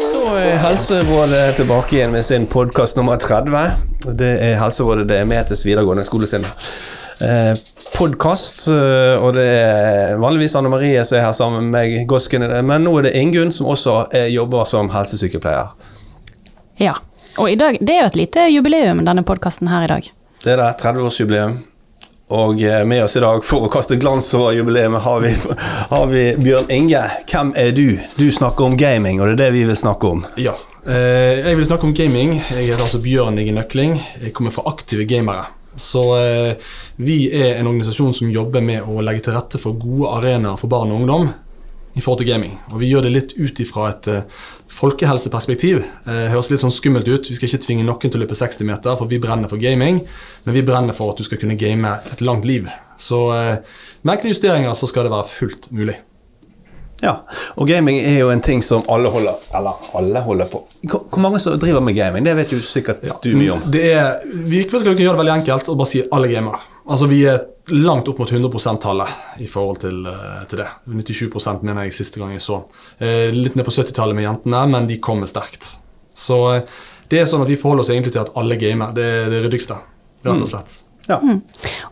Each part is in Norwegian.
Da er Helserådet tilbake igjen med sin podkast nummer 30. Det er Helserådet det er med til videregående skole sin eh, podkast. Og det er vanligvis Anne Marie som er her sammen med meg, Gosken, men nå er det Ingunn som også er, jobber som helsesykepleier. Ja. Og i dag, det er jo et lite jubileum, denne podkasten her i dag. Det er det. 30-årsjubileum. Og eh, med oss i dag for å kaste glans over jubileet har har vi Bjørn Inge. Hvem er du? Du snakker om gaming, og det er det vi vil snakke om. Ja, eh, jeg vil snakke om gaming. Jeg heter altså Bjørn Inge Nøkling. Jeg kommer fra aktive gamere. Så eh, vi er en organisasjon som jobber med å legge til rette for gode arenaer for barn og ungdom i forhold til gaming. Og vi gjør det litt ut ifra et uh, folkehelseperspektiv. eh, høres litt sånn skummelt ut. Vi skal ikke tvinge noen til å løpe 60 meter, for vi brenner for gaming. Men vi brenner for at du skal kunne game et langt liv. Så eh, med enkle justeringer så skal det være fullt mulig. Ja, og gaming er jo en ting som alle holder Eller alle holder på. Hvor mange som driver med gaming? Det vet du sikkert ja. du mye om. Det er, vi kan gjøre det veldig enkelt og bare si alle gamere. Altså Vi er langt opp mot 100 %-tallet i forhold til, eh, til, det. 97 mener jeg siste gang jeg så. Eh, litt ned på 70-tallet med jentene, men de kommer sterkt. Så eh, det er sånn at vi forholder oss egentlig til at alle gamer. Det er det ryddigste, rett og mm. Ja. Mm.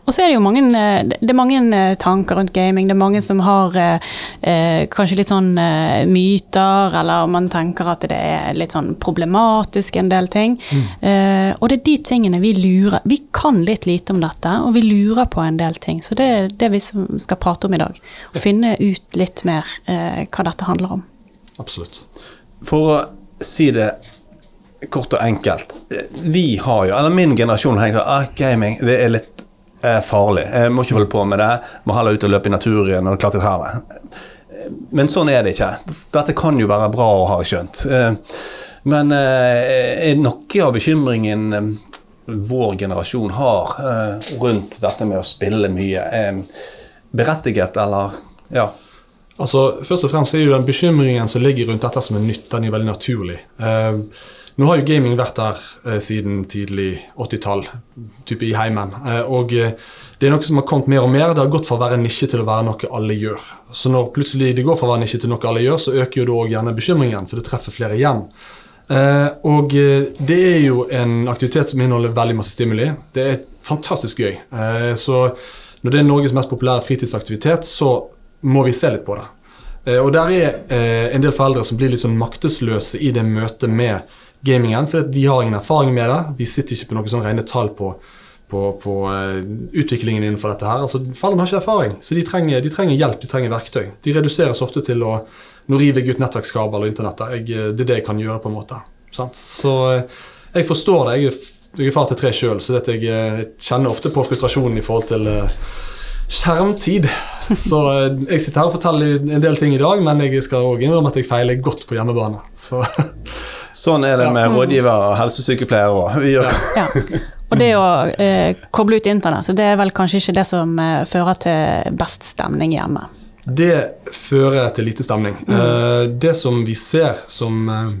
Og så er det jo mange, eh, det er mange eh, tanker rundt gaming. Det er mange som har eh, kanskje litt sånn eh, myter, eller man tenker at det er litt sånn problematisk en del ting. Mm. Eh, og det er de tingene vi lurer Vi kan litt lite om dette, og vi lurer på en del ting. Så det er det vi skal prate om i dag. Å finne ut litt mer eh, hva dette handler om. Absolutt. For å si det kort og enkelt. Vi har jo, eller min generasjon har tenkt at gaming det er litt er farlig. Jeg må ikke holde på med det. Må heller ut og løpe i naturen og klatre trærne. Men sånn er det ikke. Dette kan jo være bra å ha skjønt. Eh, men eh, er noe av bekymringen eh, vår generasjon har eh, rundt dette med å spille mye, berettiget, eller ja? Altså, Først og fremst er jo den bekymringen som ligger rundt dette som er nytt, den er veldig naturlig. Eh, nå har jo gaming vært der eh, siden tidlig 80-tall, type i heimen. Eh, og eh, det er noe som har kommet mer og mer. Det har gått fra å være nisje til å være noe alle gjør. Så når plutselig det går fra å være nisje til noe alle gjør, så øker jo da òg gjerne bekymringen, for det treffer flere igjen. Eh, og eh, det er jo en aktivitet som inneholder veldig masse stimuli. Det er fantastisk gøy. Eh, så når det er Norges mest populære fritidsaktivitet, så må vi se litt på det. og der er en del foreldre som blir litt sånn maktesløse i det møtet med gamingen, for de har ingen erfaring med det. De sitter ikke på noen sånn rene tall på, på, på uh, utviklingen innenfor dette. her. Altså, Foreldrene har ikke erfaring, så de trenger, de trenger, hjelp, de trenger verktøy. De reduseres ofte til å Nå river jeg ut nettverkskabel og internettet. Eh, det er det jeg kan gjøre, på en måte. Sant? Så uh, jeg forstår det. Jeg jeg er far til tre sjøl, så jeg, jeg, kjenner ofte på frustrasjonen i forhold til uh, skjermtid. Så jeg sitter her og forteller en del ting i dag, men jeg skal òg innrømme at jeg feiler godt på hjemmebane. Så Sånn er det med rådgivere og helsesykepleiere òg. Ja. Og det å eh, koble ut internett, så det er vel kanskje ikke det som eh, fører til best stemning hjemme? Det fører til lite stemning. Mm. Eh, det som vi ser som eh,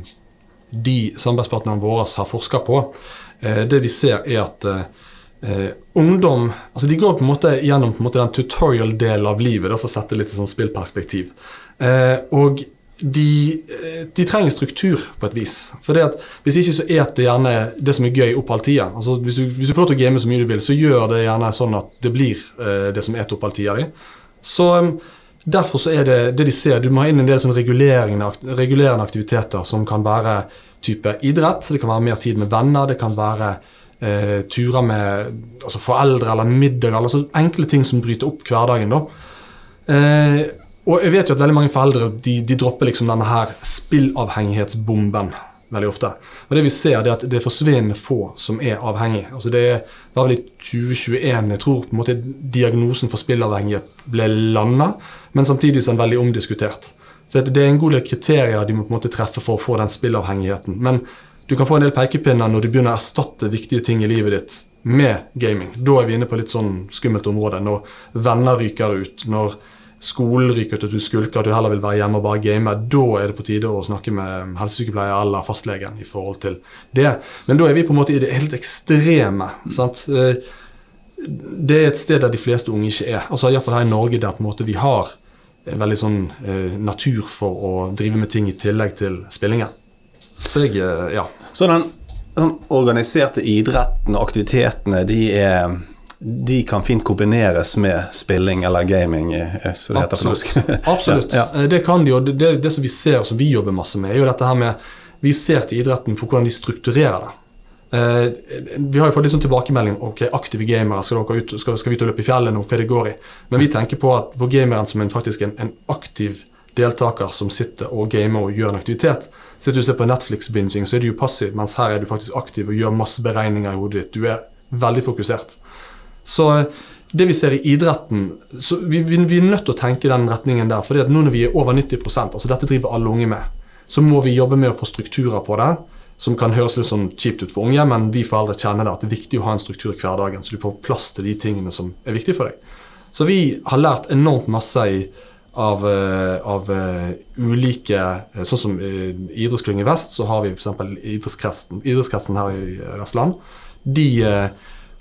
de samarbeidspartnerne våre har forska på, eh, det vi ser er at eh, ungdom altså De går på en måte gjennom på en måte den tutorial-delen av livet, da, for å sette litt sånn spillperspektiv. og de, eh, de, trenger struktur på et vis. For det at Hvis ikke så et det gjerne det som er gøy, opp all tida. Altså, hvis, du, hvis du får lov til å game så mye du vil, så gjør det gjerne sånn at det blir eh, det som et opp all tida di. Så um, Derfor så er det det de ser. Du må ha inn en del sånn regulerende, aktiviteter som kan være type idrett. Det kan være mer tid med venner. Det kan være eh, turer med altså foreldre eller middag. Altså enkle ting som bryter opp hverdagen. da. Eh, og jeg vet jo at veldig mange foreldre de, de dropper liksom denne her spillavhengighetsbomben veldig ofte. Og det vi ser, det er at det er forsvinnende få som er avhengig. Altså det var vel i 2021 jeg tror på en måte diagnosen for spillavhengighet ble landa, men samtidig så er den veldig omdiskutert. For Det er en god del kriterier de må på en måte treffe for å få den spillavhengigheten. Men du kan få en del pekepinner når du begynner å erstatte viktige ting i livet ditt med gaming. Da er vi inne på litt sånn skummelt område. Når venner ryker ut. når skolen ryker ut, at du skulker, at du heller vil være hjemme og bare game, da er det på tide å snakke med helsesykepleier eller fastlegen i forhold til det. Men da er vi på en måte i det helt ekstreme. sant? Eh, det er et sted der de fleste unge ikke er. Altså Iallfall her i Norge der på en måte vi har veldig sånn eh, natur for å drive med ting i tillegg til spillingen. Så jeg, eh, ja. Så den, den organiserte idretten og aktivitetene, de er de kan fint kombineres med spilling eller gaming, eh, som det heter på norsk. Absolutt. Ja, Eh, Det kan de, og det, det, som vi ser, som vi jobber masse med, er jo dette her med Vi ser til idretten for hvordan de strukturerer det. Eh, vi har jo fått litt sånn tilbakemelding ok, aktive gamere, skal, dere ut, skal, skal vi ut og løpe i fjellet nå, hva det går i? Men vi tenker på at på gameren som en faktisk en, en aktiv deltaker som sitter og gamer og gjør en aktivitet. Sitter du og ser på Netflix-binging, så er du jo passiv, mens her er du faktisk aktiv og gjør masse beregninger i hodet ditt. Du er veldig fokusert. Så det vi ser i idretten vi, vi, vi er nødt til å tenke i den retningen der. at nå når vi er over 90% altså dette driver alle unge med, så må vi jobbe med å få strukturer på det. Som kan høres litt sånn kjipt ut for unge, men vi foreldre kjenner det at det er viktig å ha en struktur i hverdagen, så du får plass til de tingene som er viktige for deg. Så vi har lært enormt masse i, av, eh, av eh, ulike eh, Sånn som uh, Idrettsklyngen Vest, så har vi f.eks. Idrettskretsen, idrettskretsen her i Vestland. De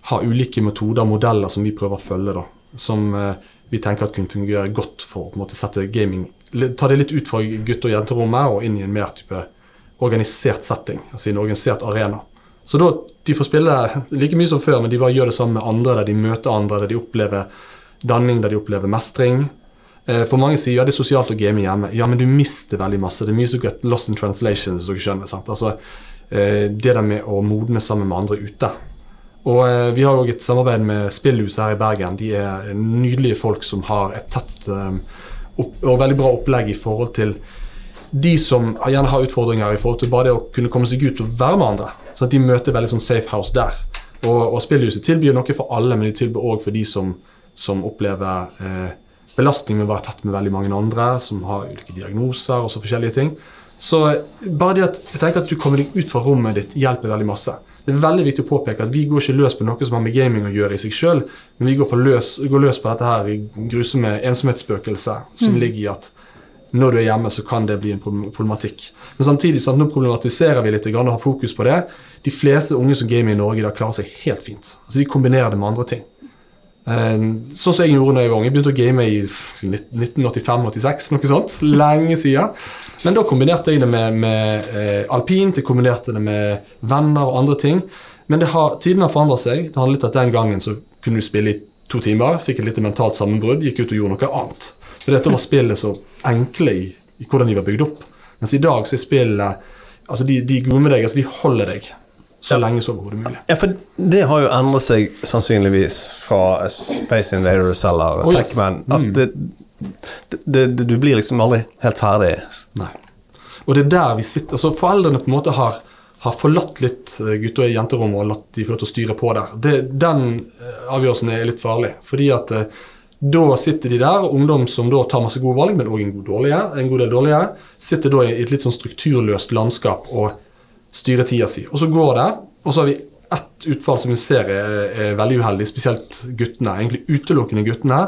har ulike metoder og modeller som vi prøver å følge. da, Som eh, vi tenker at kunne fungere godt for å sette gaming Ta det litt ut fra gutte- og jenterommet og inn i en mer type organisert setting. Altså i en organisert arena. Så da de får spille like mye som før, men de bare gjør det sammen med andre, der de møter andre, der de opplever danning, der de opplever mestring. Eh, For mange sier ja, det er sosialt å game hjemme. Ja, men du mister veldig masse. Det er mye som går lost in translation, hvis dere skjønner. sant? Altså, eh, Det der med å modne sammen med andre ute. Og eh, Vi har òg et samarbeid med Spillhuset her i Bergen. De er nydelige folk som har et tett eh, opp, og veldig bra opplegg i forhold til de som gjerne har utfordringer i forhold til bare det å kunne komme seg ut og være med andre. Så at de møter veldig sånn safe house der. Og, og Spillhuset tilbyr noe for alle, men de tilbyr òg for de som, som opplever eh, belastning med å være tett med veldig mange andre, som har ulike diagnoser og så forskjellige ting. Så bare det at jeg tenker at du kommer deg ut fra rommet ditt, hjelper veldig masse. Det er veldig viktig å påpeke at vi går ikke løs på noe som har med gaming å gjøre i seg sjøl, men vi går, på løs, går løs på dette her i grusomme ensomhetsspøkelset som ligger i at når du er hjemme, så kan det bli en problematikk. Men samtidig sant, nå problematiserer vi litt og har fokus på det. De fleste unge som gamer i Norge i dag klarer seg helt fint. Altså De kombinerer det med andre ting. Eh, Sånn som jeg gjorde da jeg var ung. Jeg begynte å game i 1985-86, noe sånt. Lenge siden. Men da kombinerte jeg det med, med eh, alpint, jeg kombinerte det med venner og andre ting. Men det har, tiden har forandret seg. Det om at Den gangen så kunne du spille i to timer, fikk et lite mentalt sammenbrudd, gikk ut og gjorde noe annet. For dette var spillet så enkle i, i hvordan de var bygd opp. Mens i dag så er spillet altså De, de groomer deg, altså de holder deg så lenge som overhodet mulig. Ja, for det har jo endret seg sannsynligvis fra Space Invaders eller Oh, yes. Techman. At At det, det, det, du blir liksom aldri helt ferdig. Nei. Og det er der vi sitter altså Foreldrene på en måte har, har forlatt litt gutter gutte- og jenterommet og latt de få lov til å styre på der. Det, den eh, avgjørelsen er litt farlig. fordi at eh, da sitter de der, ungdom som da tar masse gode valg, men òg en, en god del dårlige, sitter da i et litt sånn strukturløst landskap og styrer tida si. Og så går det, og så har vi ett utfall som vi ser er, er veldig uheldig, spesielt guttene, egentlig utelukkende guttene.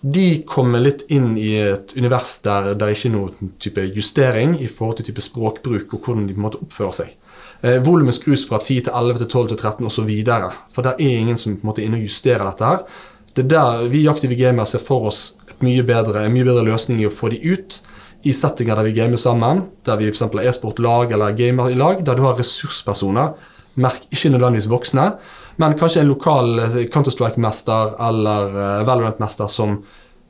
De kommer litt inn i et univers der det ikke er noen type justering i forhold til type språkbruk og hvordan de på en måte oppfører seg. Eh, Volumet skrus fra 10 til 11 til 12 til 13 osv. For det er ingen som på en måte er inne og justerer dette her. Det er der Vi aktive gamere ser for oss et mye bedre, en mye bedre løsning i å få de ut i settinger der vi gamer sammen, der vi f.eks. har e-sportlag eller gamer i lag, der du har ressurspersoner, merk ikke nødvendigvis voksne, men kanskje en lokal eh, Counter-Strike-mester eller eh, Valorant-mester som,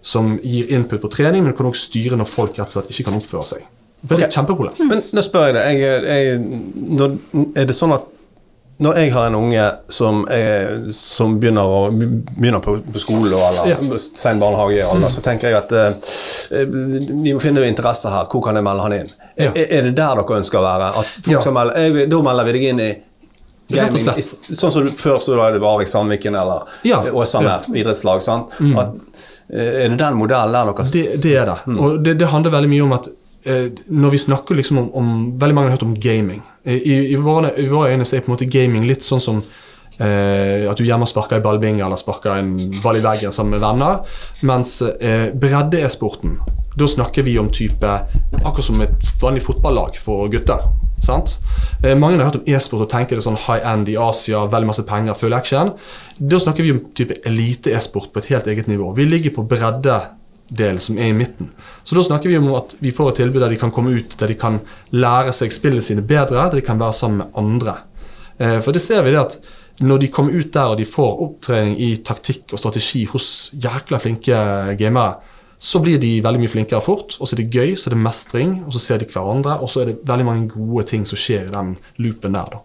som gir input på trening, men kan også styre når folk rett og slett ikke kan oppføre seg. Det er et kjempeproblem. Men da spør jeg deg, er det sånn at når jeg har en unge som, er, som begynner, å, begynner på, på skole og, eller Ja. sen barnehagealder, så tenker jeg at eh, vi må finne interesse her. Hvor kan jeg melde han inn? Ja. Er, er det der dere ønsker å være? Ja. melde, jeg, Da melder vi deg inn i gaming. Sånn som før så var det Varvik Sandviken eller Ja. Åsane. Mm. idrettslag. Sant? At, eh, er det den modellen der dere Det, det er det. Og det, det handler veldig mye om at eh, når vi snakker liksom om, om Veldig mange har hørt om gaming. I, i, våre, I våre øyne så er på en måte gaming litt sånn som eh, at du hjemme sparker i ballbinge eller sparker en ball i veggen sammen med venner. Mens eh, bredde-e-sporten, da snakker vi om type akkurat som et vanlig fotballag for gutter. Sant? Eh, mange har hørt om e-sport og tenker det sånn high end i Asia, veldig masse penger, full action. Da snakker vi om type elite-e-sport på et helt eget nivå. Vi ligger på breddedelen som er i midten. Så da snakker vi om at vi får et tilbud der de kan komme ut, der de kan lære seg spillene sine bedre, der de kan være sammen med andre. Eh, for det ser vi det at når de kommer ut der og de får opptrening i taktikk og strategi hos jækla flinke gamere, så blir de veldig mye flinkere fort, og så er det gøy, så er det mestring, og så ser de hverandre, og så er det veldig mange gode ting som skjer i den loopen der, da.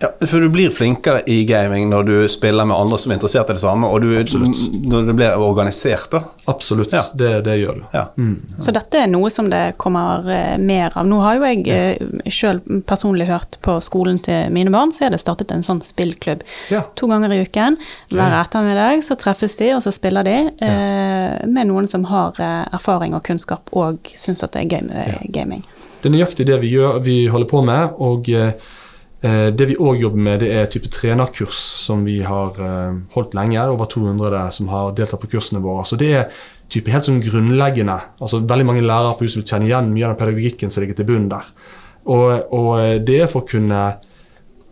Ja, for du blir flinkere i gaming når du spiller med andre som er interessert i det samme, og du, når det blir organisert, da. Absolutt, ja. det, det, gjør du. Ja. Mm. Så dette er noe som det kommer uh, mer av. Nå har jo jeg uh, sjøl personlig hørt på skolen til mine barn, så er det startet en sånn spillklubb Ja. to ganger i uken. Hver ettermiddag så treffes de, og så spiller de eh, med noen som har erfaring og kunnskap og syns at det er game, gaming. Det er nøyaktig det vi, gjør, vi holder på med. og Eh, det vi òg jobber med, det er type trenerkurs som vi har eh, holdt lenge. Over 200 som har deltatt på kursene våre. Så det er type helt sånn grunnleggende. altså Veldig mange lærere på huset vil kjenne igjen mye av den pedagogikken som ligger til bunnen der. Og, og, eh, det er for å kunne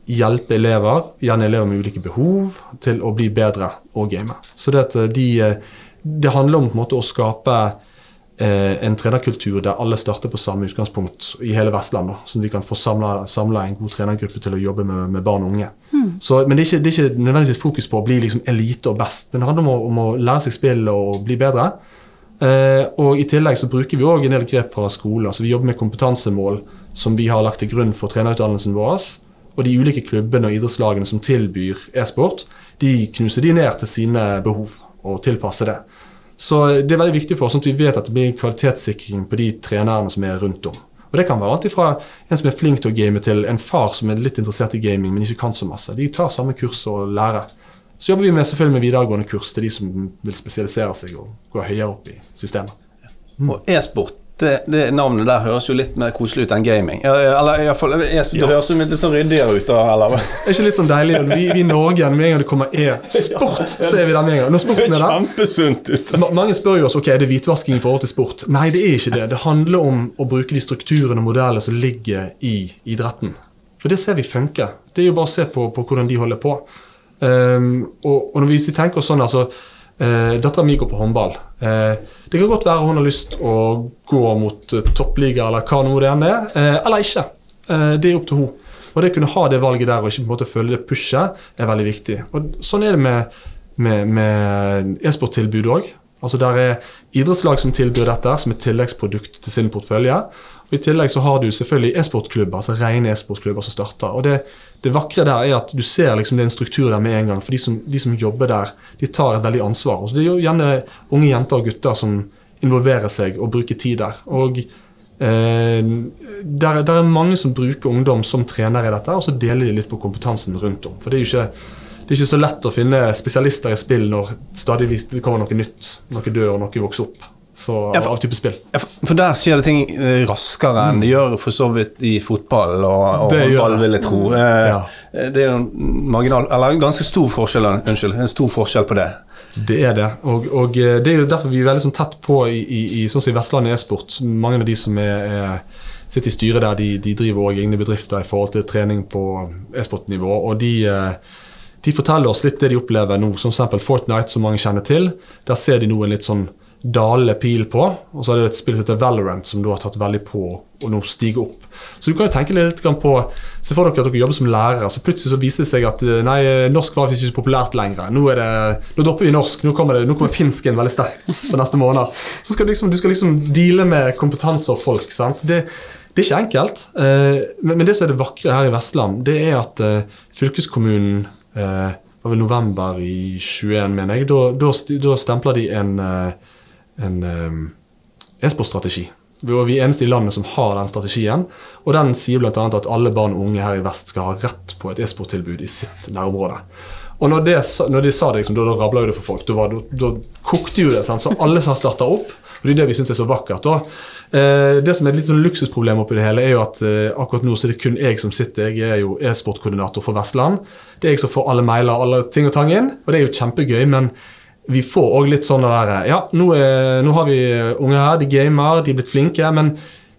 hjelpe elever, gjerne elever med ulike behov, til å bli bedre og game. Så det, de, det handler om måte å skape eh, en trenerkultur der alle starter på samme utgangspunkt i hele Vestland. Da, så vi kan få samla en god trenergruppe til å jobbe med, med barn og unge. Mm. Så, men det er, ikke, det er, ikke, nødvendigvis fokus på å bli liksom elite og best, men det handler om å, om å lære seg spill og bli bedre. Eh, og I tillegg så bruker vi også en del grep fra skolen. Altså vi jobber med kompetansemål som vi har lagt til grunn for trenerutdannelsen vår. Og de ulike klubbene og idrettslagene som tilbyr e-sport, de knuser de ned til sine behov og tilpasser det. Så det er veldig viktig for oss at vi vet at det blir kvalitetssikring på de trenerne som er rundt om. Og Det kan være alt fra en som er flink til å game, til en far som er litt interessert i gaming, men ikke kan så masse. De tar samme kurs og lærer. Så jobber vi med, selvfølgelig med videregående kurs til de som vil spesialisere seg og gå høyere opp i systemet. Og e-sport det, det, navnet der høres jo litt mer koselig ut enn gaming. Eller i hvert fall, Det høres jo litt sånn ryddigere ut. Eller? Det er ikke litt sånn deilig? Vi, vi i Norge, med en gang det kommer e-sport, så er vi der med en gang. Når sporten er der, Kjempesunt ut. Mange spør jo oss ok, er det hvitvasking i forhold til sport. Nei, det er ikke det. Det handler om å bruke de strukturene og modellene som ligger i idretten. For det ser vi funker. Det er jo bare å se på, på hvordan de holder på. Um, og, og, når vi tenker oss sånn, altså uh, Dattera mi går på håndball. Eh, det kan godt være hun har lyst å gå mot eh, toppliga eller hva nå det enn er, eh, eller ikke. Eh, det er opp til henne. Og det å kunne ha det valget der og ikke på en måte føle det pushet, er veldig viktig. Og Sånn er det med, med, med e-sporttilbud òg. Altså Der er idrettslag som tilbyr dette som et tilleggsprodukt til sin portfølje. I tillegg så har du selvfølgelig e-sportklubber, altså rene e-sportklubber som starter. Og det, det, vakre der er at du ser liksom det er en struktur der med en gang. For de som, de som jobber der, de tar et veldig ansvar. Og så det er jo gjerne unge jenter og gutter som involverer seg og bruker tid der. Og eh, der, er mange som bruker ungdom som trener i dette, og så deler de litt på kompetansen rundt om. For det er jo ikke det er ikke så lett å finne spesialister i spill når stadigvis det kommer noe nytt. Noe dør, og noe vokser opp. Så, ja, for, av type spill. Ja, for der skjer det ting eh, raskere enn det gjør for så vidt i fotball og, og håndball, vil jeg tro. Mm. Eh, ja. Det er en marginal, eller en ganske stor forskjell, unnskyld, en stor forskjell på det. Det er det. Og, og eh, det er jo derfor vi er veldig sånn tett på i, i, i sånn som i Vestlandet e-sport. Mange av de som er, er, sitter i styret der, de, de driver også egne bedrifter i forhold til trening på e-sportnivå. og de de forteller oss litt det de opplever nå, som f.eks. Fortnite, som mange kjenner til. Der ser de nå en litt sånn dalende pil på. Og så er det et spill som heter Valorant, som du har tatt veldig på og nå stiger opp. Så du kan jo tenke litt på Se for dere at dere jobber som lærere, så plutselig så viser det seg at eh, nei, norsk var ikke så populært lenger. Nå, det, nå dropper vi norsk. Nå kommer, det, nå kommer finsken veldig sterkt for neste måned. Så skal du liksom, du skal liksom deale med kompetanse og folk. sant? Det, det er ikke enkelt. Eh, men det som er det vakre her i Vestland, det er at eh, fylkeskommunen var vel november i 21, mener jeg. Da, da, stempla de en, en e-sportstrategi. Vi er eneste i landet som har den strategien. Og den sier bl.a. at alle barn og unge her i vest skal ha rett på et e-sporttilbud i sitt nærområde. Og når, det, når de sa det, liksom, da, da rabla det for folk. Da, da, da kokte jo det. Sant? Så alle som har starta opp. Og det er det vi syns er så vakkert. Eh, det som er et litt sånn luksusproblem oppi det hele, er jo at eh, akkurat nå så er det kun jeg som sitter. Jeg er jo e-sportkoordinator for Vestland. Det er jeg som får alle mailer alle ting og tang inn, og det er jo kjempegøy. men vi får òg litt sånn der Ja, nå, er, nå, har vi unge her, de gamer, de er blitt flinke, men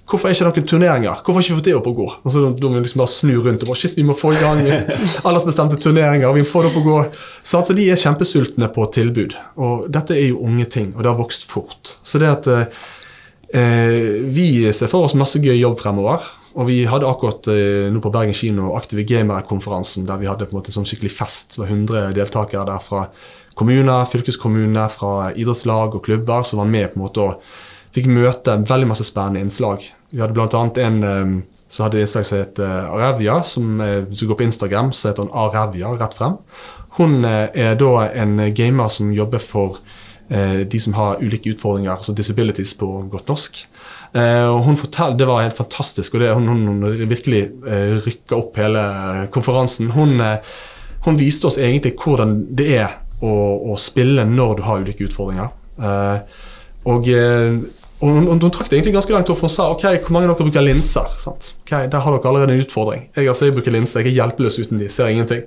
Hvorfor er ikke noen turneringer? Hvorfor har ikke vi fått det opp å gå? Og så Da må vi liksom bare snu rundt og bare Shit, vi må få i gang aldersbestemte turneringer. vi må få det opp å gå. Så altså, De er kjempesultne på tilbud. Og dette er jo unge ting, og det har vokst fort. Så det at eh, Vi ser for oss masse gøy jobb fremover. Og vi hadde akkurat eh, nå på Bergen kino Aktive Gamere-konferansen, der vi hadde på en måte sånn skikkelig fest. Det var 100 deltakere der fra kommuner, fylkeskommuner, fra idrettslag og klubber som var med på en måte og fikk møte veldig masse spennende innslag. Vi hadde bl.a. en um, som hadde innslag som het uh, Arevia, som hvis du går på Instagram, så heter hun Arevia rett frem. Hun er da en gamer som jobber for de som har ulike utfordringer, altså disabilities på godt norsk. og hun fortalte, Det var helt fantastisk, og det, hun, hun, virkelig rykka opp hele konferansen. Hun, hun, viste oss egentlig hvordan det er å, å spille når du har ulike utfordringer. og og hun, trakk det egentlig ganske langt opp, hun sa ok, hvor mange av dere bruker linser. Sant? Ok, Der har dere allerede en utfordring. Jeg, altså, jeg bruker linser, jeg er hjelpeløs uten de, ser ingenting.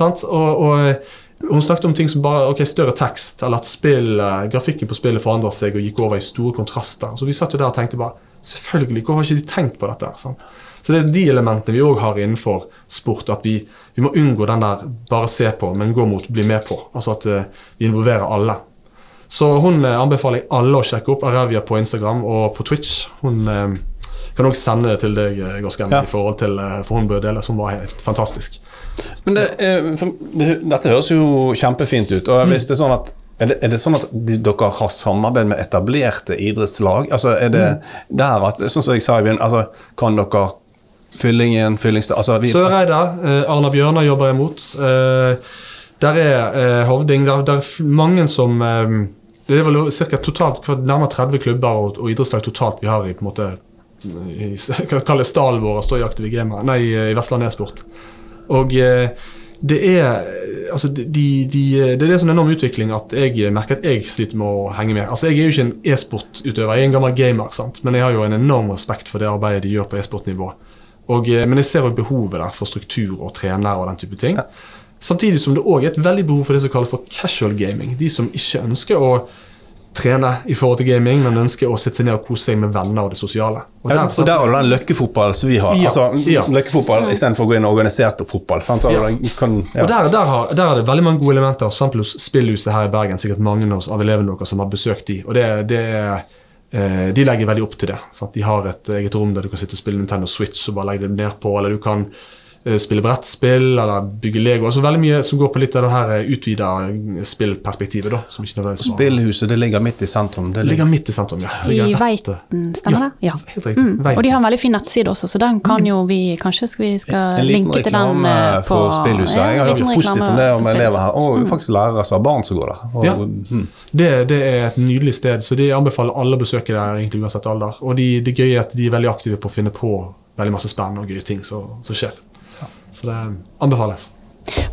Og, og eh, hun snakket om ting som bare ok, større tekst, eller at spill, eh, grafikken på spillet forandret seg og gikk over i store kontraster. Så vi satt jo der og tenkte bare Selvfølgelig, hvorfor har ikke de tenkt på dette? Sant? Så det er de elementene vi òg har innenfor sport. At vi, vi, må unngå den der bare se på, men gå mot bli med på. Altså at uh, vi involverer alle. Så hun eh, anbefaler jeg alle å sjekke opp Arevia på Instagram og på Twitch. Hun uh, kan også sende det til deg, Gorsken, ja. i forhold til, for hun bør dele, Hun var helt fantastisk. Men det, det, Dette høres jo kjempefint ut. og hvis det er sånn at er det, er det, sånn at de, dere har samarbeid med etablerte idrettslag? Altså er det mm. der at, sånn som jeg sa i begynnelsen, altså, kan dere Fyllingen, Fyllingstad altså, Søreida, eh, Arna Bjørnar jobber jeg mot. Eh, der er eh, Hovding. Der, der, er mange som eh, det er vel cirka totalt, nærmere 30 klubber og, og idrettslag totalt vi har i på en måte i, det stallen vår står i Aktive Gamer, nei, i Vestland e-sport. Og eh, det er altså de, de, det er det som er enorm utvikling at jeg merker at jeg sliter med å henge med. Altså Jeg er jo ikke en e-sportutøver, jeg er en gammel gamer, sant? men jeg har jo en enorm respekt for det arbeidet de gjør på e-sportnivå. Eh, men jeg ser jo behovet der for struktur og trenere og den type ting. Samtidig som det òg er et veldig behov for det som kalles for casual gaming. De som ikke ønsker å trene i forhold til gaming, men ønsker å sitte seg ned og kose seg med venner og det sosiale. Og der, og der har du den løkkefotballen som vi har. Ja, altså, ja. Løkkefotball istedenfor å gå inn og organisert fotball. Sant? Ja. Kan, ja. Og der, der, har, der, er det veldig mange gode elementer. For hos Spillhuset her i Bergen. Sikkert mange av elevene deres som har besøkt de. Og det, det eh, de legger veldig opp til det. Sant? De har et eget rom der du kan sitte og spille Nintendo Switch og bare legge det ned på, eller du kan spille brettspill eller bygge Lego. altså Veldig mye som går på litt av det her eh, utvida spillperspektivet. da, som ikke nødvendigvis Spillhuset det ligger midt i sentrum? Det ligger, midt i sentrum, ja. I Veiten, stemmer det? Ja. helt riktig. Mm. Og de har en veldig fin nettside også, så den kan jo vi Kanskje skal vi skal linke til den En liten reklame for Spillhuset. Ja, jeg har hørt positivt om det om elever her, og mm. faktisk lærere som har barn som går der. Og, ja. mm. det, det, er et nydelig sted, så de anbefaler alle å besøke der, egentlig uansett alder. Og de, det gøye er at de er veldig aktive på å finne på veldig masse spennende og gøye ting som skjer. Så det anbefales.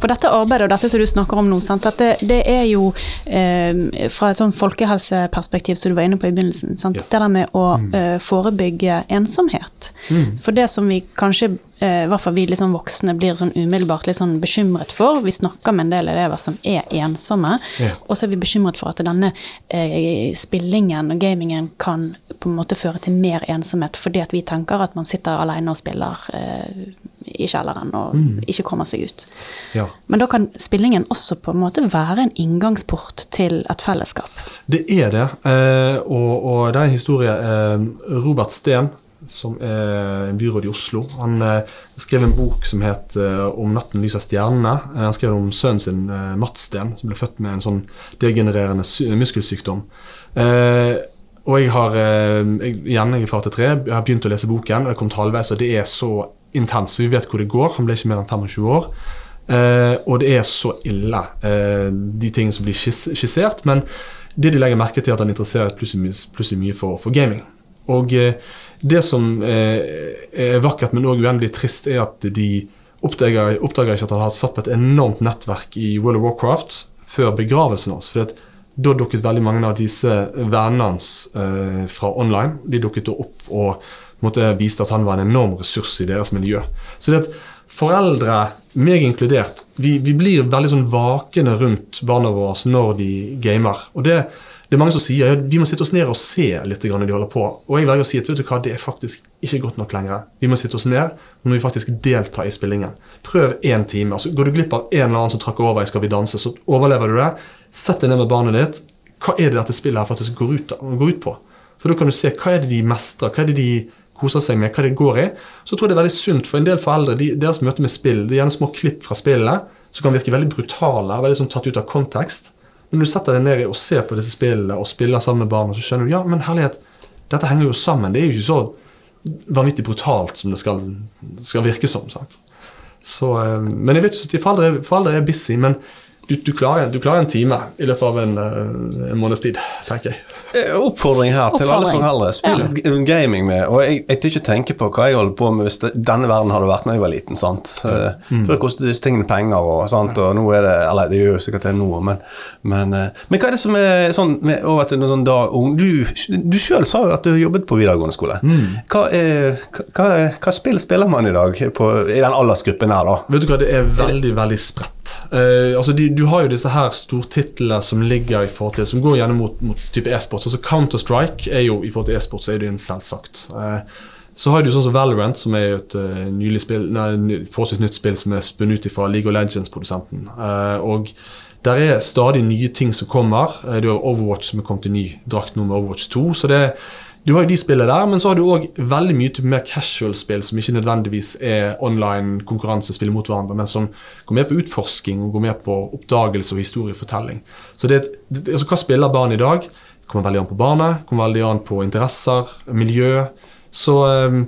For dette arbeidet og dette som du snakker om nå, sant, det, det, er jo eh, fra et sånn folkehelseperspektiv som du var inne på i begynnelsen. Yes. Det der med å mm. eh, forebygge ensomhet. Mm. For det som vi kanskje Eh, i hvert fall vi liksom voksne blir sånn umiddelbart litt sånn bekymret for. Vi snakker med en del elever som er ensomme, yeah. og så er vi bekymret for at denne eh, spillingen og gamingen kan på en måte føre til mer ensomhet, fordi at vi tenker at man sitter alene og spiller eh, i kjelleren og mm. ikke kommer seg ut. Ja. Men da kan spillingen også på en måte være en inngangsport til et fellesskap. Det er det, eh, og, og, det er en historie. Eh, Robert Steen som er en byråd i Oslo. Han eh, skrev en bok som het eh, 'Om natten lyser stjernene'. Eh, han skrev om sønnen sin, eh, Mats Steen, som ble født med en sånn degenererende muskelsykdom. Eh, og jeg har jeg, igjen, jeg er far til tre, jeg har begynt å lese boken. og Jeg har kommet halvveis, og det er så intenst. For vi vet hvor det går. Han ble ikke mer enn 25 år. og det er så ille, de tingene som blir skissert. Men det de legger merke til, er at han interesserer plutselig mye for, for gaming. Og eh, det som eh, er vakkert, men òg uendelig trist, er at de oppdager, oppdager, ikke at han har satt på et enormt nettverk i World of Warcraft før begravelsen hans. for da dukket veldig mange av disse vennene hans eh, fra online de dukket opp og måtte viste at han var en enorm ressurs i deres miljø. Så det at foreldre, meg inkludert, vi, vi blir veldig sånn vakende rundt barna våre når de gamer. Og det det er mange som sier ja, vi må sitte oss ned og se litt når de holder på. Og jeg velger å si at vet du hva, det er faktisk ikke godt nok lenger. Vi må sitte oss ned, når vi faktisk delta i spillingen. Prøv én time. altså Går du glipp av en eller annen som trakk over i Skal vi danse, så overlever du det. Sett deg ned med barnet ditt. Hva er det dette spillet her faktisk går ut, går ut på? For da kan du se hva er det de mestrer, hva er det de koser seg med, hva det går i. Så tror jeg det er veldig sunt for en del foreldre, de, deres møte med spill, det er gjerne små klipp fra spillene som kan virke veldig brutale, veldig sånn tatt ut av kontekst. Men du setter deg ned og ser på disse spillene og spiller sammen med barna, så skjønner du ja, men herlighet, dette henger jo sammen. Det er jo ikke så vanvittig brutalt som det skal, skal virke som. Så, eh, men jeg vet jo foreldre, foreldre er busy, men du, du, klarer, du, klarer, en time i løpet av en, eh, en måneds tid, tenker jeg. Eh, oppfordring her til alle foreldre. Spill litt ja. gaming med. Og jeg, jeg tør ikke tenke på hva jeg holder på med hvis det, denne verden hadde vært da jeg var liten. sant? Eh, mm. Før kostet disse tingene penger, og, sant? og nå er det Eller det gjør jo sikkert det nå, men, men, men, hva er det som er sånn med, over til noe sånn dag Du, du sjøl sa jo at du har jobbet på videregående skole. Mm. Hva, er, hva, hva, spill spiller man i dag på, i den aldersgruppen her, da? Vet du hva, det er veldig, veldig spredt. Uh, altså, de, du har jo disse her stortitlene som ligger i fortid, Som går gjennom mot, mot type e-sport. Altså Counter-Strike er jo i forhold til e-sport så er det en selvsagt. Uh, så har du sånn som Valorant, som er jo et uh, nylig spill, nei, forholdsvis nytt spill som er spunnet ut fra League of Legends-produsenten. og der er stadig nye ting som kommer. du har Overwatch som er kommet i ny drakt nå med Overwatch 2. så det du har jo de spillene der, men så har du òg veldig mye mer casual-spill som ikke nødvendigvis er online konkurransespill mot hverandre, men som går med på utforsking og går med på oppdagelse og historiefortelling. Så det, det, altså Hva spiller barn i dag? Kommer veldig an på barnet, kommer veldig an på interesser, miljø. Så um,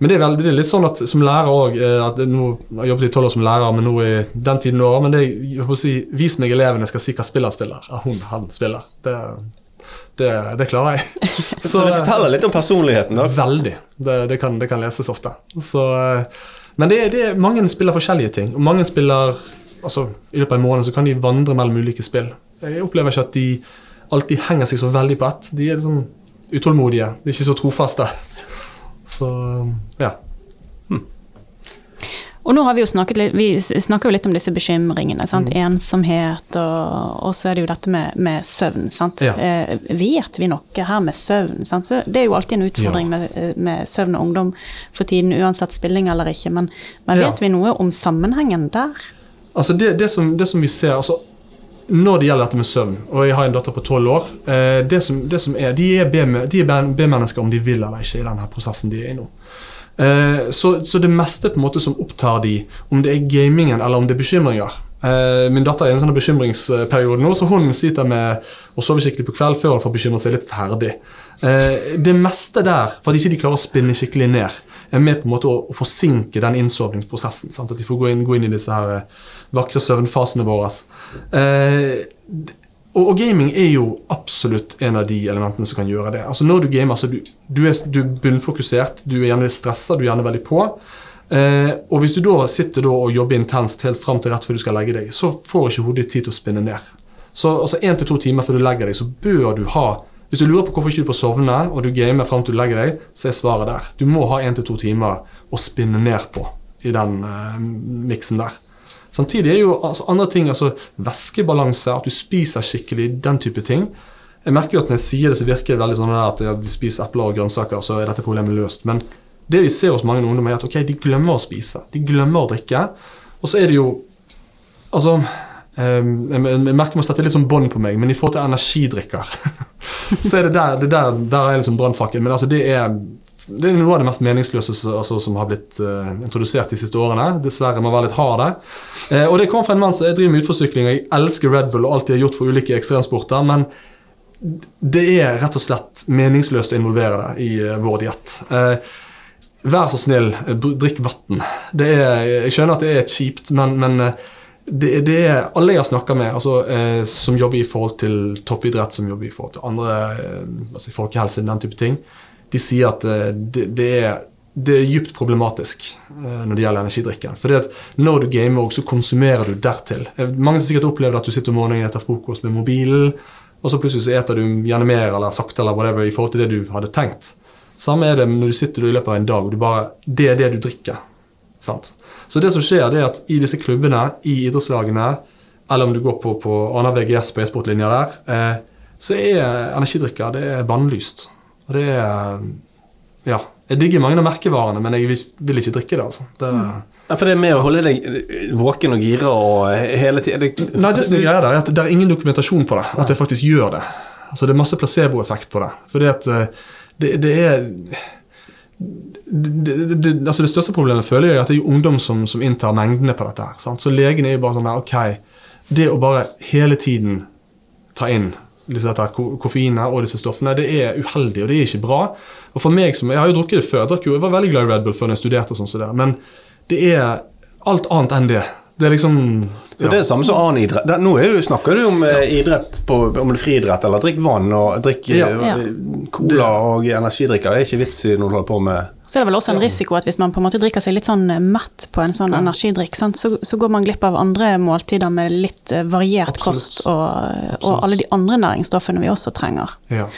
men det er, veldig, det er, litt sånn at som lærer òg eh, Nå har jeg jobbet i tolv år som lærer, men nå i den tiden året. Men det, jeg si, vis meg elevene skal si hva spiller spiller. Ja, hun, han spiller. Det, det, det klarer jeg. Så, så, det forteller litt om personligheten? da? Veldig. Det, det, kan, det kan, leses ofte. Så, eh, men det, det, mange spiller forskjellige ting. Og mange spiller altså, I løpet av en måned så kan de vandre mellom ulike spill. Jeg opplever ikke at de alltid henger seg så veldig på ett. De er liksom utålmodige. De er ikke så trofaste. Så ja. Og nå har Vi jo snakket litt, vi snakker jo litt om disse bekymringene. Mm. Ensomhet, og, og, så er det jo dette med, med søvn. Ja. Eh, vet vi noe her med søvn? Sant? Så det er jo alltid en utfordring ja. med, med, søvn og ungdom for tiden, uansett spilling eller ikke. Men, men vet ja. vi noe om sammenhengen der? Altså det, det, som, det som, vi ser altså når det gjelder dette med søvn, og jeg har en datter på tolv år eh, det, som, det som er, De er B-mennesker om de vil eller ikke i denne prosessen de er i nå. Eh, så, så, det meste på en måte som opptar de, om det er gamingen eller om det er bekymringer eh, Min datter er i en sånn bekymringsperiode nå, så hun sliter med å sove skikkelig på kveld før hun får bekymre seg litt ferdig. Det meste der, for at ikke de klarer å spinne skikkelig ned, er med på en måte å, å forsinke den innsovningsprosessen. Sant? At de får gå inn, gå inn i disse her vakre søvnfasene våre. Og, og, gaming er jo absolutt en av de elementene som kan gjøre det. Altså Når du gamer, så du, du er du bunnfokusert, du er gjerne stressa, du er gjerne veldig på. Eh, og hvis du da sitter da og jobber intenst helt fram til rett før du skal legge deg, så får ikke hodet ditt tid til å spinne ned. Så altså én til to timer før du legger deg, så bør du ha Hvis du lurer på hvorfor ikke du får sovne, og du gamer fram til du legger deg, så er svaret der. Du må ha én til to timer å spinne ned på i den eh, miksen der. Samtidig er jo altså, andre ting, altså væskebalanse, at du spiser skikkelig, den type ting. Jeg merker jo at når jeg sier det, så virker det veldig sånn at vi spiser epler og grønnsaker, så er dette problemet løst. Men det vi ser hos mange ungdommer, er at ok, de glemmer å spise. De glemmer å drikke. Og så er det jo Altså jeg merker meg setter sette litt sånn bånd på meg, men i forhold til energidrikker så er det der, det der, der er liksom brannfakkelen. Men altså, det er det er noe av det mest meningsløse altså, som har blitt uh, introdusert de siste årene. Dessverre må være litt hard der. Uh, og det kommer fra en mann som jeg driver med utforsykling, og jeg elsker Red Bull og alt de har gjort for ulike ekstremsporter, men det er rett og slett meningsløst å involvere det i uh, vår diett. vær så snill, drikk vann. Jeg skjønner at det er kjipt, men, men det, det, er alle jeg har snakka med altså, som jobber i forhold til toppidrett, som jobber i forhold til andre altså, folkehelse, den type ting de sier at eh, det, det er det er dypt problematisk uh, når det gjelder energidrikken. Fordi at Når du gamer, så konsumerer du dertil. Eh, mange har sikkert opplevd at du sitter om morgenen etter frokost med mobilen, og så plutselig så eter du gjerne mer eller sakte eller whatever i forhold til det du hadde tenkt. Samme er det når du sitter i løpet av en dag og du bare, det er det du drikker. Sant? Så det som skjer, det er at i disse klubbene, i idrettslagene, eller om du går på, på annen VGS på e-sportlinja der, eh, så er energidrikker det er bannlyst. Og det er Ja. Jeg digger mange av merkevarene, men jeg vil, vil ikke drikke det. altså. Det, Ja, for det er med å holde deg våken og gira og hele tiden det- Nei, det som er greia der, er at det er ingen dokumentasjon på det. At jeg faktisk gjør det. Altså Det er masse placeboeffekt på det. Fordi at eh, det, det er det, det, altså det største problemet føler jeg er at det er ungdom som, som inntar mengdene på dette. her, sant? Så legen er jo bare sånn der, ok, Det å bare hele tiden ta inn dette, koffeinet og disse stoffene, det er uheldig, og det er ikke bra. Og for meg som, Jeg har jo drukket det før. Jeg, jo, jeg var veldig glad i Red Bull før jeg studerte, og sånn så men det er alt annet enn det. Det er liksom Så det er det samme som annen idrett. Der, nå er du, snakker du om ja. idrett på, om det er friidrett, eller drikk vann og drikk Ja. eh, cola og energidrikker. Det er ikke vits i når du holder på med Så er det vel også en risiko at hvis man på en måte drikker seg litt sånn mett på en sånn energidrikk, sant, så, så går man glipp av andre måltider med litt eh, variert Absolutt. kost og, og alle de andre næringsstoffene vi også trenger. ja.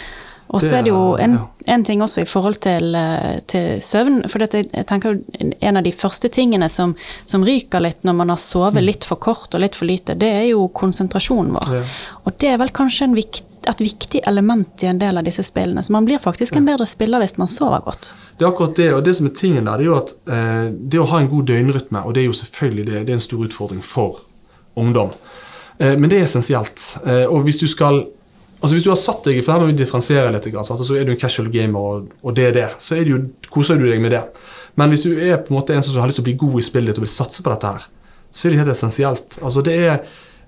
Og så er det jo en, en ting også i forhold til, eh, til søvn. For dette, jeg tenker jo en av de første tingene som, som ryker litt når man har sovet litt for kort og litt for lite, det er jo konsentrasjonen vår. Ja. Og det er vel kanskje en vikt, et viktig element i en del av disse spillene. Så man blir faktisk en bedre spiller hvis man sover godt. Det er akkurat det, og det som er tingen der, det er jo at eh, det å ha en god døgnrytme, og det er jo selvfølgelig det, det er en stor utfordring for ungdom. Eh, men det er essensielt. Eh, og hvis du skal Altså Hvis du har satt deg for her må vi differensiere litt, så er du en casual gamer, og, og det er det, så er det jo, koser du deg med det. Men hvis du er på en måte en som har lyst til å bli god i spillet ditt og vil satse på dette, her, så er det helt essensielt. Altså det er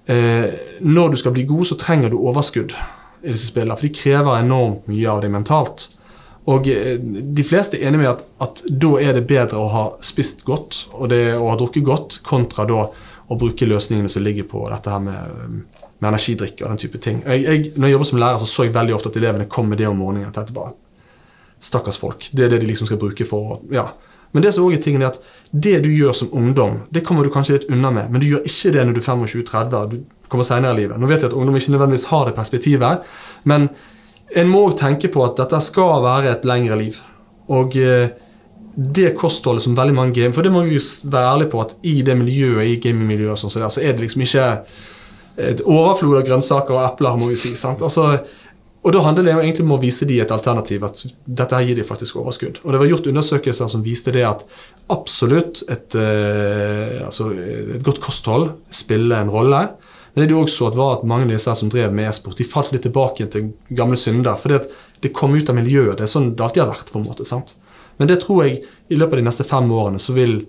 eh, Når du skal bli god, så trenger du overskudd i disse spillene, for de krever enormt mye av deg mentalt. Og eh, de fleste er enige med at, at da er det bedre å ha spist godt og det, å ha drukket godt, kontra da å bruke løsningene som ligger på dette her med, med energidrikke og den type ting. Jeg, jeg, når jeg jobber som lærer, så så jeg veldig ofte at elevene kom med det om morgenen. Jeg tenkte bare, Stakkars folk. Det er det de liksom skal bruke for ja. Men det som også er tingen er at det du gjør som ungdom, det kommer du kanskje litt unna med, men du gjør ikke det når du er 25-30. Du kommer senere i livet. Nå vet jeg at ungdom ikke nødvendigvis har det perspektivet, men en må også tenke på at dette skal være et lengre liv. Og eh, det kostholdet som veldig mange game For det må vi jo være ærlige på at i det miljøet, i gamingmiljøet, sånn så er det liksom ikke et overflod av grønnsaker og epler, må vi si. Altså, og da handler det jo egentlig om å vise dem et alternativ, at dette her gir de faktisk overskudd. Og det var gjort undersøkelser som viste det at absolutt et, eh, altså et godt kosthold spiller en rolle. Men det de også også at, var at mange av disse som drev med e-sport, de falt litt tilbake til gamle synder. fordi det kom ut av miljøet. Det er sånn det alltid har vært. på en måte, sant? Men det tror jeg i løpet av de neste fem årene så vil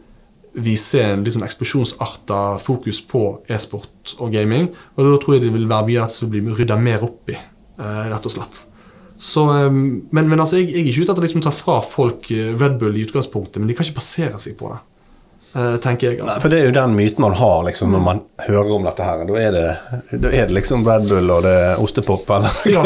vi ser en litt sånn eksplosjonsarta fokus på e-sport og gaming. Og da tror jeg det vil være mye som blir rydda mer opp i, eh, rett og slett. Så, eh, men, men altså, jeg, jeg er ikke ute etter å liksom ta fra folk eh, Red Bull i utgangspunktet, men de kan ikke basere seg på det. Eh, tenker jeg. Nei, altså. For det er jo den myten man har liksom, når man hører om dette her. Da er det, da er det liksom Red Bull og det er ostepop eller Ja.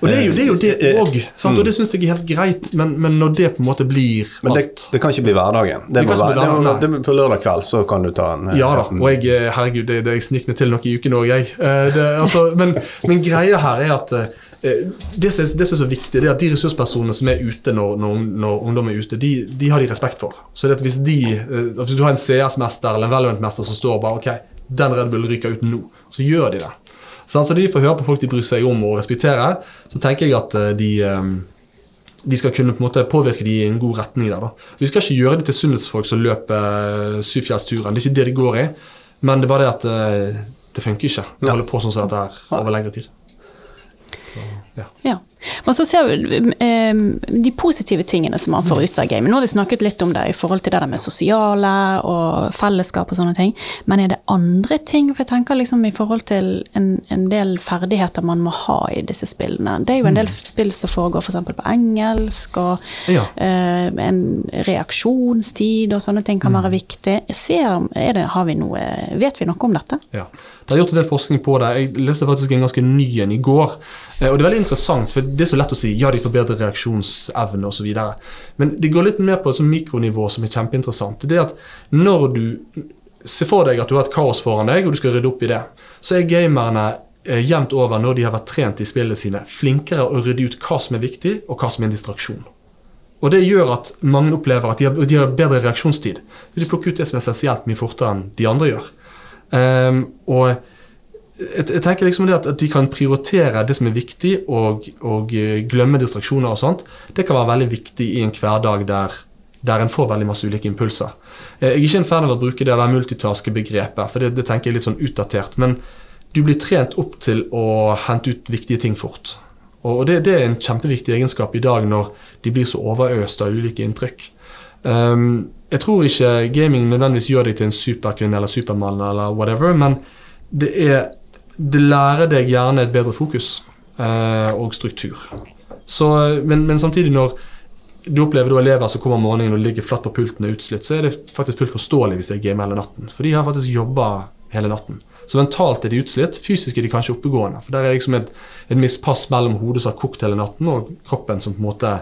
Og det er jo det, er jo det òg, og det syns jeg er helt greit, men, men når det på en måte blir Men det, det kan ikke bli hverdagen. Det må være, bli det må, hverdagen, det, på lørdag kveld så kan du ta en eh, Ja da, og jeg, eh, herregud, det, det jeg sniker meg til noe i uken òg, jeg. Eh, Det, altså, men, men greia her er at eh, det som, er- det som er så viktig, det er at de ressurspersonene som er ute når, når, når ungdom er ute, de, de har de respekt for. Så hvis, de, eh, hvis du har en CS-mester eller en Valorant-mester som står og bare ok, den Red Bull ryker ut nå, så gjør de det. Så når de får høre på folk de bryr seg om og respekterer. Så tenker jeg at eh, de eh, de skal kunne på en måte påvirke de i en god retning der. da. Vi skal ikke gjøre det til sunnhetsfolk som løper syvfjellsturen. Det er ikke det det går i. Men det er bare det at eh, det funker ikke å holde på sånn som dette her over lengre tid. Så, ja. Ja. Men så ser vi eh, de positive tingene som man får ut av gamet. Nå har vi snakket litt om det i forhold til det der med sosiale og fellesskap og sånne ting. Men er det andre ting? For jeg tenker liksom i forhold til en, en del ferdigheter man må ha i disse spillene. Det er jo en del spill som foregår f.eks. på engelsk, og Ja. eh, en reaksjonstid og sånne ting kan være viktig. Ser, er det, har vi noe, vet vi noe om dette? Ja. Det er gjort en del forskning på det. Jeg leste faktisk en ganske ny en i går. Eh, Og det er veldig interessant, for det er så lett å si ja, de får bedre reaksjonsevne osv. Men det går litt mer på et mikronivå som er kjempeinteressant. Det er at når du ser for deg at du har et kaos foran deg, og du skal rydde opp i det, så er gamerne eh, jevnt over, når de har vært trent i spillene sine, flinkere å rydde ut hva som er viktig, og hva som er en distraksjon. Og det gjør at mange opplever at de har, de har bedre reaksjonstid. De plukker ut det som er essensielt mye fortere enn de andre gjør. Um, og jeg, jeg tenker liksom det at, at de kan prioritere det som er viktig, og, og eh, glemme distraksjoner og sånt. Det kan være veldig viktig i en hverdag der, der en får veldig masse ulike impulser. Eh, Jeg er ikke en fan av å bruke det der multitaske-begrepet, for det, det tenker jeg er litt sånn utdatert. Men du blir trent opp til å hente ut viktige ting fort. Og det, det er en kjempeviktig egenskap i dag når de blir så overøst av ulike inntrykk. Um, jeg tror ikke gaming nødvendigvis gjør deg til en superkvinne eller supermann, eller whatever, men det, er, det lærer deg gjerne et bedre fokus eh, og struktur. Så, men, men samtidig, når du opplever da elever som kommer om morgenen og ligger flatt på pulten og utslitt, så er det faktisk fullt forståelig hvis er gamer hele natten. For de har faktisk jobba hele natten. Så mentalt er de utslitt, fysisk er de kanskje oppegående. For der er liksom et, et mispass mellom hodet som har kokt hele natten, og kroppen som på en måte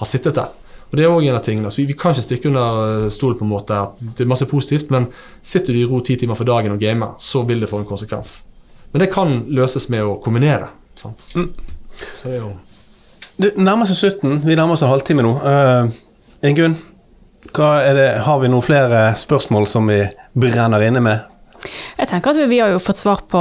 har sittet der. Og det er også en av tingene. Så vi, vi kan ikke stikke under stolen på en måte at det er masse positivt, men sitter du i ro ti timer for dagen og gamer, så vil det få en konsekvens. Men det kan løses med å kombinere. Sant? Så det er jo Du, nærmer oss slutten. Vi nærmer oss en halvtime nå. Uh, Ingunn, hva er det, har vi noen flere spørsmål som vi brenner inne med? Jeg tenker at vi, vi har jo fått svar på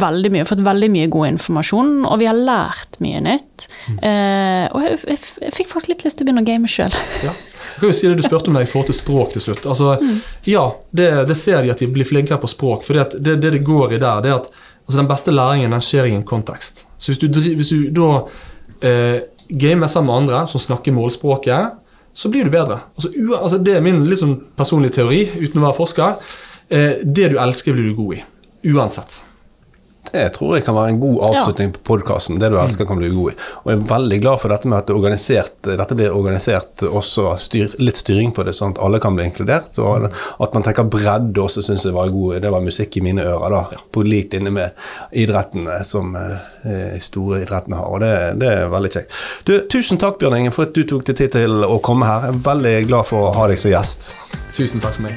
veldig mye, fått veldig mye god informasjon, og vi har lært mye nytt. Eh, og jeg, jeg, jeg fikk faktisk litt lyst til å begynne å game sjøl. Ja. Jeg kan jo si det du spurte om det i forhold til språk til slutt. Altså, Ja, det, det ser de at de blir flinkere på språk. For det, det det går i der, det er at altså, den beste læringen den skjer i en kontekst. Så hvis du, hvis du da eh, gamer sammen med andre som snakker målspråket, så blir du bedre. Altså, altså, det er min sånn personlige teori, uten å være forsker. Eh, det du elsker, blir du god i. Uansett. Det tror jeg kan være en god avslutning på podkasten. Det du elsker, kan bli god i. Og jeg er veldig glad for dette med at det er organisert, dette blir organisert også styr, litt styring på det, sånn at alle kan bli inkludert. Så at man tenker bredde også syns jeg var god. Det var musikk i mine ører, da. På litt inne med idrettene som eh, store idrettene har. Og det, det er veldig kjekt. Du, tusen takk, Bjørn Inge, for at du tok deg tid til å komme her. Jeg er veldig glad for å ha deg som gjest. Tusen takk for meg.